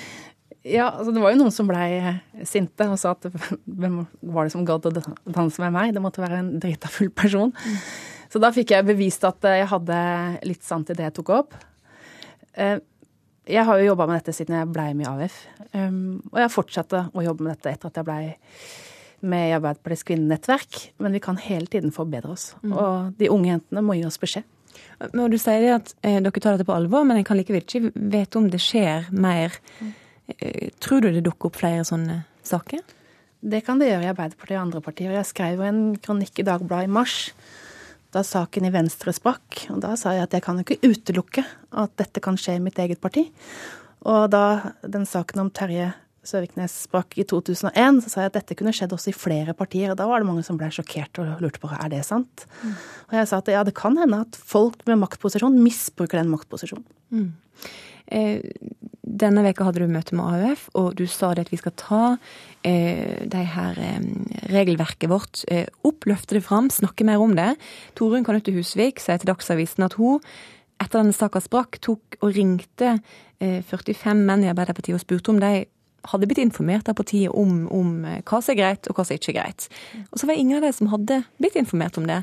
S21: ja, altså det var jo noen som blei eh, sinte og sa at hvem var det som gadd å danse med meg? Det måtte være en drita full person. Mm. Så da fikk jeg bevist at jeg hadde litt sant i det jeg tok opp. Jeg har jo jobba med dette siden jeg blei med i AUF. Og jeg fortsatte å jobbe med dette etter at jeg blei med i Arbeiderpartiets kvinnenettverk, men vi kan hele tiden forbedre oss. Mm. Og de unge jentene må gi oss beskjed.
S1: Men Du sier at eh, dere tar dette på alvor, men jeg kan likevel ikke vite om det skjer mer. Mm. Tror du det dukker opp flere sånne saker?
S21: Det kan det gjøre i Arbeiderpartiet og andre partier. Jeg skrev en kronikk i Dagbladet i mars da saken i Venstre sprakk. Og da sa jeg at jeg kan jo ikke utelukke at dette kan skje i mitt eget parti. Og da den saken om Terje Søviknes sprakk i 2001, så sa jeg at dette kunne skjedd også i flere partier. og Da var det mange som ble sjokkert og lurte på er det sant. Mm. Og jeg sa at ja, det kan hende at folk med maktposisjon misbruker den maktposisjonen. Mm.
S1: Eh, denne veka hadde du møte med AUF, og du sa det at vi skal ta eh, det her eh, regelverket vårt eh, opp, løfte det fram, snakke mer om det. Torunn Kanutte Husvik sier til Dagsavisen at hun etter denne saka sprakk, tok og ringte 45 eh, menn i Arbeiderpartiet og spurte om de hadde blitt informert av partiet om, om, eh, hva som er greit, og hva som ikke er greit. Og så var det ingen av de som hadde blitt informert om det.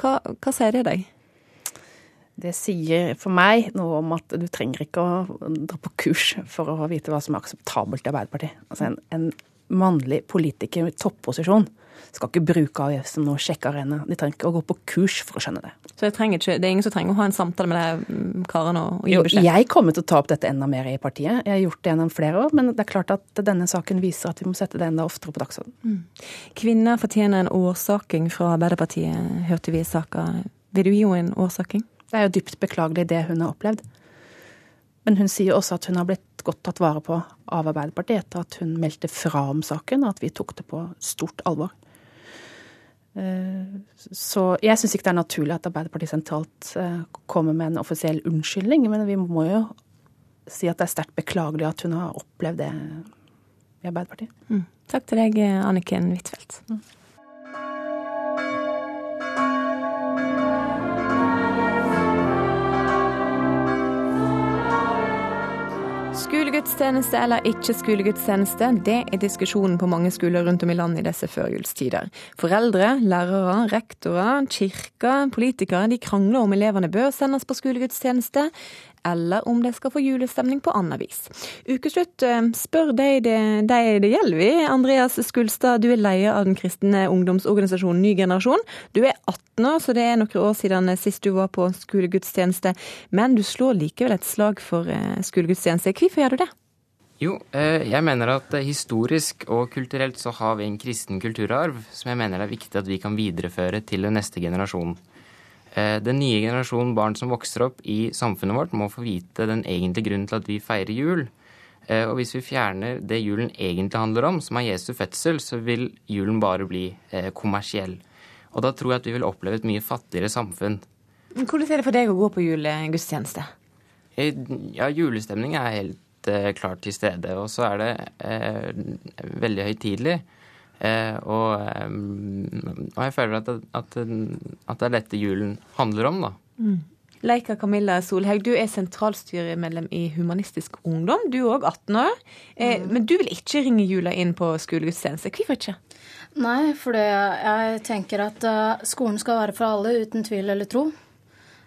S1: Hva, hva sier det deg?
S21: Det sier for meg noe om at du trenger ikke å dra på kurs for å vite hva som er akseptabelt i Arbeiderpartiet. Altså en, en mannlig politiker i topposisjon skal ikke bruke AUF som noe sjekkearena. De trenger ikke å gå på kurs for å skjønne det.
S1: Så ikke, det er ingen som trenger å ha en samtale med de mm, karene og,
S21: gi beskjed? Jeg kommer til å ta opp dette enda mer i partiet. Jeg har gjort det gjennom flere år, men det er klart at denne saken viser at vi må sette det enda oftere på dagsordenen. Mm.
S1: Kvinner fortjener en årsaking fra Arbeiderpartiet, hørte vi i saka. Vil du gi henne en årsaking?
S21: Det er jo dypt beklagelig det hun har opplevd. Men hun sier også at hun har blitt godt tatt vare på av Arbeiderpartiet etter at hun meldte fra om saken, og at vi tok det på stort alvor. Eh, så jeg syns ikke det er naturlig at Arbeiderpartiet sentralt eh, kommer med en offisiell unnskyldning, men vi må jo si at det er sterkt beklagelig at hun har opplevd det i Arbeiderpartiet.
S1: Mm. Takk til deg, Anniken Huitfeldt. Mm. Skolegudstjeneste eller ikke skolegudstjeneste, det er diskusjonen på mange skoler rundt om i landet i disse førjulstider. Foreldre, lærere, rektorer, kirker, politikere de krangler om elevene bør sendes på skolegudstjeneste, eller om de skal få julestemning på annet vis. Ukeslutt eh, spør de det, de det gjelder, vi. Andreas Skulstad, du er leder av den kristne ungdomsorganisasjonen Ny generasjon. Du er 18 år, så det er noen år siden sist du var på skolegudstjeneste. Men du slår likevel et slag for skolegudstjeneste. Hvorfor gjør du det?
S22: Jo, eh, jeg mener at historisk og kulturelt så har vi en kristen kulturarv som jeg mener det er viktig at vi kan videreføre til den neste generasjonen. Eh, den nye generasjonen barn som vokser opp i samfunnet vårt, må få vite den egentlige grunnen til at vi feirer jul. Eh, og hvis vi fjerner det julen egentlig handler om, som er Jesu fødsel, så vil julen bare bli kommersiell. Og da tror jeg at vi vil oppleve et mye fattigere samfunn.
S1: Hvordan er det for deg å gå på julegudstjeneste?
S22: Ja, julestemning er helt helt klart til stede. Og så er det eh, veldig høytidelig. Eh, og, eh, og, jeg føler at, at, at, det er dette julen handler om, da.
S1: Mm. Leika Camilla Solhaug, du er sentralstyremedlem i Humanistisk Ungdom. Du er òg 18 år. Mm. Men du vil ikke ringe jula inn på skolegudstjeneste. Hvorfor ikke?
S23: Nei, fordi jeg tenker at skolen skal være for alle, uten tvil eller tro.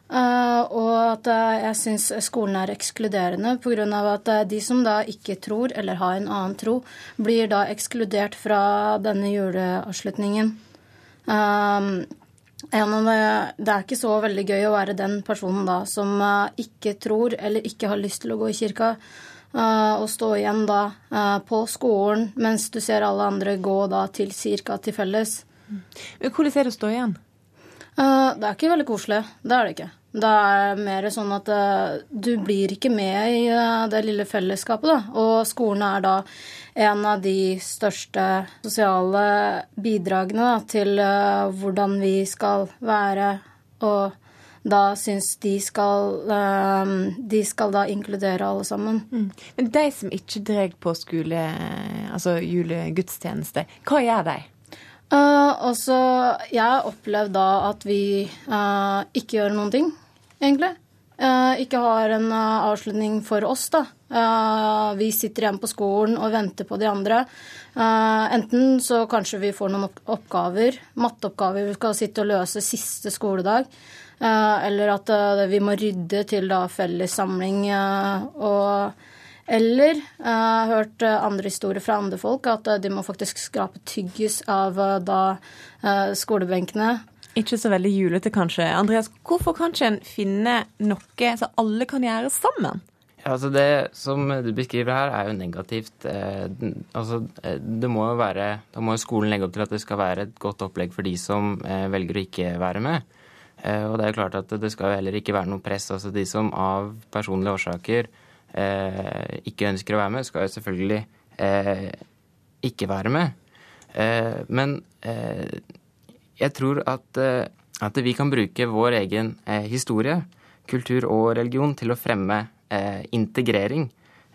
S23: Uh, og at uh, jeg syns skolen er ekskluderende pga. at uh, de som da ikke tror eller har en annen tro, blir da ekskludert fra denne juleavslutningen. Det, det, er ikke så veldig gøy å være den personen da som ikke tror eller ikke har lyst til å gå i kirka. og stå igjen da på skolen mens du ser alle andre gå da til kirka til felles.
S1: Hvordan er det å stå igjen?
S23: Uh, det er ikke veldig koselig. Det er det ikke. Det er mer sånn at uh, du blir ikke med i uh, det lille fellesskapet, da. Og skolen er da en av de største sosiale bidragene da, til hvordan vi skal være. Og da syns de skal De skal da inkludere alle sammen.
S1: Mm. Men de som ikke drar på skole, altså julegudstjeneste, hva gjør de?
S23: Uh, og så Jeg har opplevd da at vi uh, ikke gjør noen ting, egentlig. Uh, ikke har en avslutning for oss, da. vi sitter igjen på skolen og venter på de andre. enten så kanskje vi får noen oppgaver, matteoppgaver vi skal sitte og løse siste skoledag. eller at vi må rydde til da fellessamling og eller har hørt eh, andre historier fra andre folk, at eh, de må faktisk skrape tyggis av da skolebenkene.
S1: Ikke så veldig julete, kanskje. Andreas, hvorfor kan ikke en finne noe som alle kan gjøre sammen?
S22: Ja, altså Det som du beskriver her, er jo negativt. Eh, altså, det må jo være, Da må jo skolen legge opp til at det skal være et godt opplegg for de som eh, velger å ikke være med. Eh, og det er jo klart at det skal jo heller ikke være noe press. altså De som av personlige årsaker eh, ikke ønsker å være med, skal jo selvfølgelig eh, ikke være med. Eh, men eh, jeg tror at, eh, at, vi kan bruke vår egen eh, historie, kultur og religion til å fremme integrering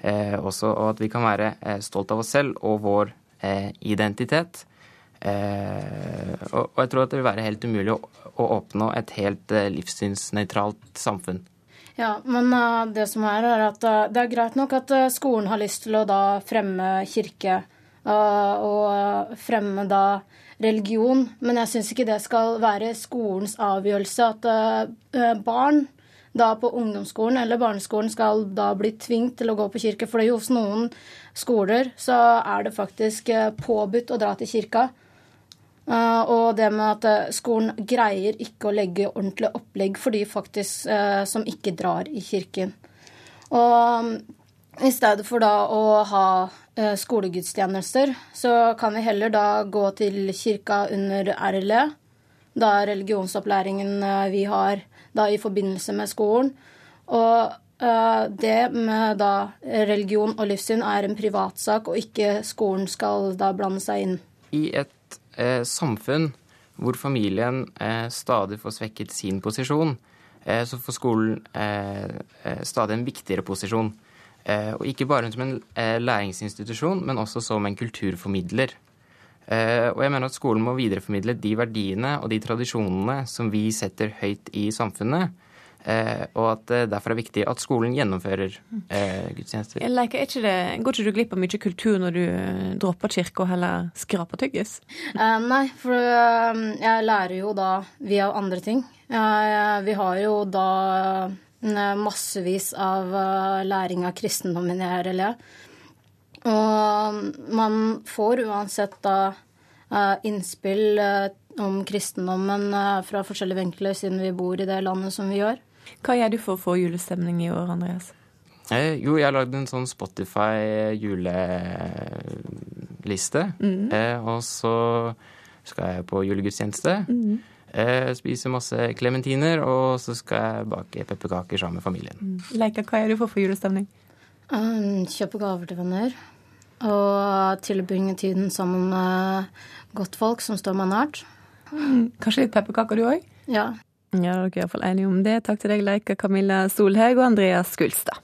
S22: også, og at vi kan være stolt av oss selv og vår identitet. og, jeg tror at det vil være helt umulig å, å oppnå et helt livssynsnøytralt samfunn.
S23: Ja, men uh, det som er, er at uh, det er greit nok at uh, skolen har lyst til å da fremme kirke og fremme da religion, men jeg syns ikke det skal være skolens avgjørelse at barn da på ungdomsskolen eller barneskolen skal da bli tvunget til å gå på kirke. For hos noen skoler så er det faktisk påbudt å dra til kirka. Uh, og det med at uh, skolen greier ikke å legge ordentlig opplegg for de faktisk uh, som ikke drar i kirken. Og um, i stedet for da å ha skolegudstjenester, så kan vi heller da gå til kirka under RLE. Da religionsopplæringen vi har da i forbindelse med skolen. Og det med da religion og livssyn er en privatsak, og ikke skolen skal da blande seg inn.
S22: I et eh, samfunn hvor familien eh, stadig får svekket sin posisjon, eh, så får skolen eh, eh, stadig en viktigere posisjon. Eh, og ikke bare som en læringsinstitusjon, men også som en kulturformidler. og jeg mener at skolen må videreformidle de verdiene og de tradisjonene som vi setter høyt i samfunnet Eh, og at det derfor er viktig at skolen gjennomfører eh, gudstjenester.
S1: Leker, ikke det, går ikke du glipp av mye kultur når du eh, dropper kirka og heller skraper tyggis?
S23: Eh, nei, for eh, jeg lærer jo da via andre ting. vi har jo da massevis av læring av kristendommen i RLE. Og man får uansett da innspill om kristendommen fra forskjellige vinkler, siden vi bor i det landet som vi gjør.
S1: Hva gjør du for å få julestemning i år, Andreas?
S22: Eh, jo, jeg har lagd en sånn Spotify juleliste. Mm. Eh, og så skal jeg på julegudstjeneste. Mm. Eh, spise masse klementiner, og så skal jeg bake pepperkaker sammen med familien. Mm.
S1: Leika, hva gjør du for å få julestemning?
S23: Um, kjøpe gaver til venner. Og tilbringe tiden sammen med godtfolk som står meg nært.
S1: Mm. Kanskje litt pepperkaker, du òg?
S23: Ja.
S1: Ja, dere er iallfall enige om det. Takk til deg, Leika Camilla Solhaug og Andreas Skulstad.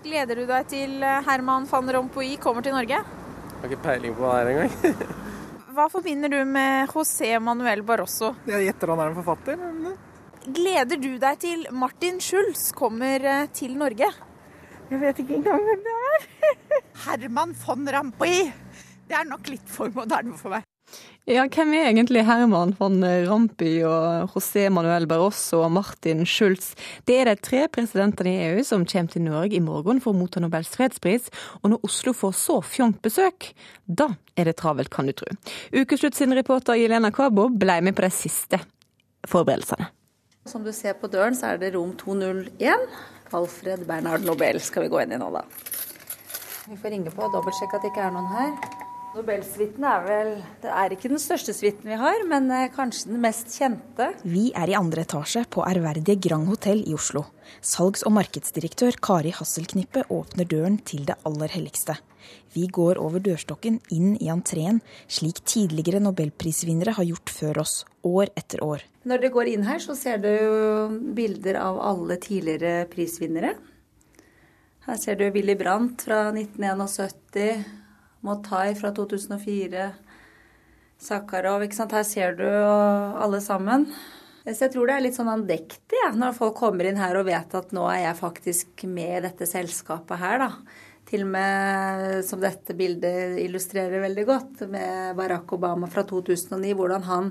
S24: Gleder du deg til eh, Herman van Rompuy kommer til Norge?
S25: Jeg har ikke peiling på hva det er engang.
S24: hva forbinder du med José Manuel Barroso?
S25: Jeg gjetter han er en forfatter.
S24: Gleder du deg til Martin Schulz kommer eh, til Norge?
S25: Jeg vet ikke engang hvem det er.
S24: Herman von Rompuy. Det er nok litt for moderne for meg.
S1: Ja, hvem er egentlig Herman van Rampi og José Manuel Barroso og Martin Schulz? Det er de tre presidentene i EU som kommer til Norge i morgen for å motta Nobels fredspris. Og når Oslo får så fjongt besøk, da er det travelt, kan du tro. Ukeslutt sin reporter Jelena Kabo ble med på de siste forberedelsene.
S26: Som du ser på døren, så er det rom 201. Alfred Bernhard Nobel skal vi gå inn i nå, da. Vi får ringe på og dobbeltsjekke at det ikke er noen her. Nobelsuiten er vel Det er ikke den største suiten vi har, men eh, kanskje den mest kjente.
S27: Vi er i andre etasje på ærverdige Grand Hotell i Oslo. Salgs- og markedsdirektør Kari Hasselknippe åpner døren til det aller helligste. Vi går over dørstokken inn i entreen, slik tidligere nobelprisvinnere har gjort før oss, år etter år.
S26: Når dere går inn her, så ser du bilder av alle tidligere prisvinnere. Her ser du Willy Brandt fra 1971. Motai fra 2004, Sakharov ikke sant? Her ser du alle sammen. Så jeg tror det er litt sånn andektig ja, når folk kommer inn her og vet at nå er jeg faktisk med i dette selskapet her, da. Til og med som dette bildet illustrerer veldig godt, med Barack Obama fra 2009, hvordan han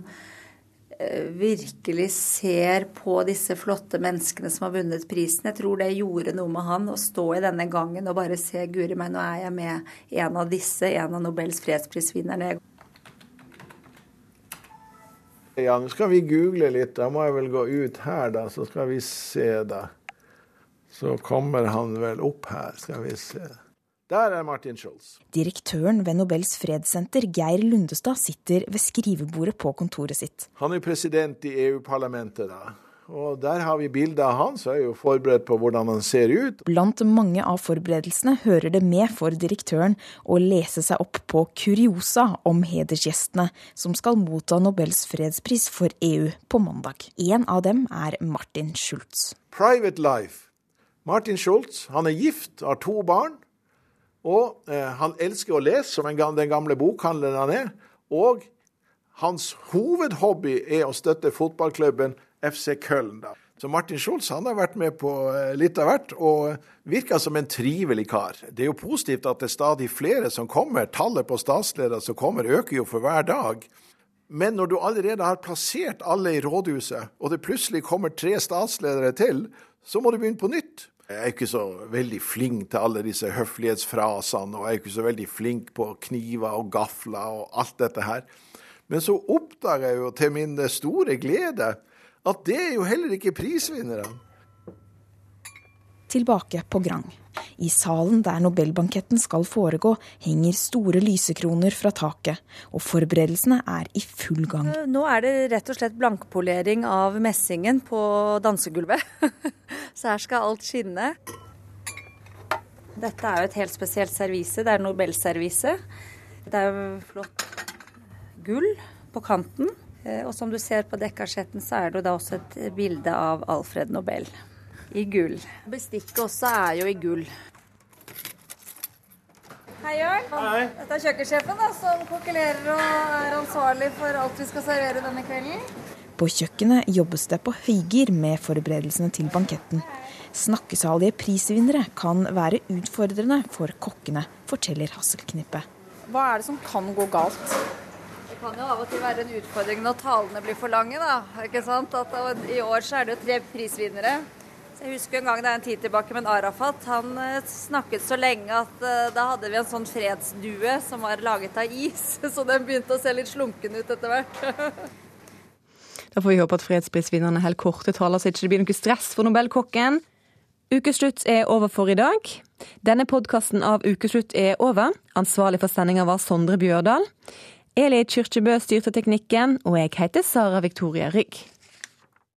S26: virkelig ser på disse flotte menneskene som har vunnet prisen. Jeg tror det gjorde noe med han å stå i denne gangen og bare se Guri meg, nå er jeg med en av disse, en av Nobels fredsprisvinnerne.
S28: Ja, nå skal vi google litt. Da må jeg vel gå ut her, da, så skal vi se, da. Så kommer han vel opp her, skal vi se. Der er Martin Schulz.
S27: Direktøren ved Nobels fredssenter, Geir Lundestad, sitter ved skrivebordet på kontoret sitt.
S28: Han er president i EU-parlamentet, da. Og der har vi bildet av han, så er jo forberedt på hvordan han ser ut.
S27: Blant mange av forberedelsene hører det med for direktøren å lese seg opp på kuriosa om hedersgjestene som skal motta Nobels fredspris for EU på mandag. En av dem er Martin Schultz.
S28: Private life. Martin Schultz han er gift, har to barn. Og eh, han elsker å lese, som den gamle bokhandleren han er. Og hans hovedhobby er å støtte fotballklubben FC Köln. Da. Så Martin Schulz han har vært med på eh, litt av hvert, og virker som en trivelig kar. Det er jo positivt at det er stadig flere som kommer. Tallet på statsledere som kommer, øker jo for hver dag. Men når du allerede har plassert alle i rådhuset, og det plutselig kommer tre statsledere til, så må du begynne på nytt. Jeg er ikke så veldig flink til alle disse høflighetsfrasene, og jeg er ikke så veldig flink på kniver og gafler og alt dette her. Men så oppdager jeg jo til min store glede at det er jo heller ikke prisvinnerne.
S27: Tilbake på Grang. I salen der Nobelbanketten skal foregå, henger store lysekroner fra taket, og forberedelsene er i full gang.
S26: Nå er det rett og slett blankpolering av messingen på dansegulvet. Så her skal alt skinne. Dette er jo et helt spesielt servise. Det er Nobelservise. Det er jo flott gull på kanten. Eh, og som du ser på dekkasjetten, så er det da også et bilde av Alfred Nobel i gull. Bestikket også er jo i gull. Hei, Jørn. Hei. Dette er kjøkkensjefen da, som kokkelerer og er ansvarlig for alt vi skal servere denne kvelden.
S27: På kjøkkenet jobbes det på høygir med forberedelsene til banketten. Snakkesalige prisvinnere kan være utfordrende for kokkene, forteller Hasselknippe.
S24: Hva er det som kan gå galt?
S26: Det kan jo av og til være en utfordring når talene blir for lange. da, ikke sant? At, I år så er det jo tre prisvinnere. Jeg husker en gang det er en tid tilbake, men Arafat han eh, snakket så lenge at uh, da hadde vi en sånn fredsdue som var laget av is. Så den begynte å se litt slunken ut etter hvert.
S1: da får vi håpe at fredsprisvinnerne holder korte taler, så ikke det blir noe stress for Nobelkokken. Ukeslutt er over for i dag. Denne podkasten av Ukeslutt er over. Ansvarlig for sendinga var Sondre Bjørdal. Eli Kyrkjebø styrte teknikken, og jeg heter Sara Victoria Rygg.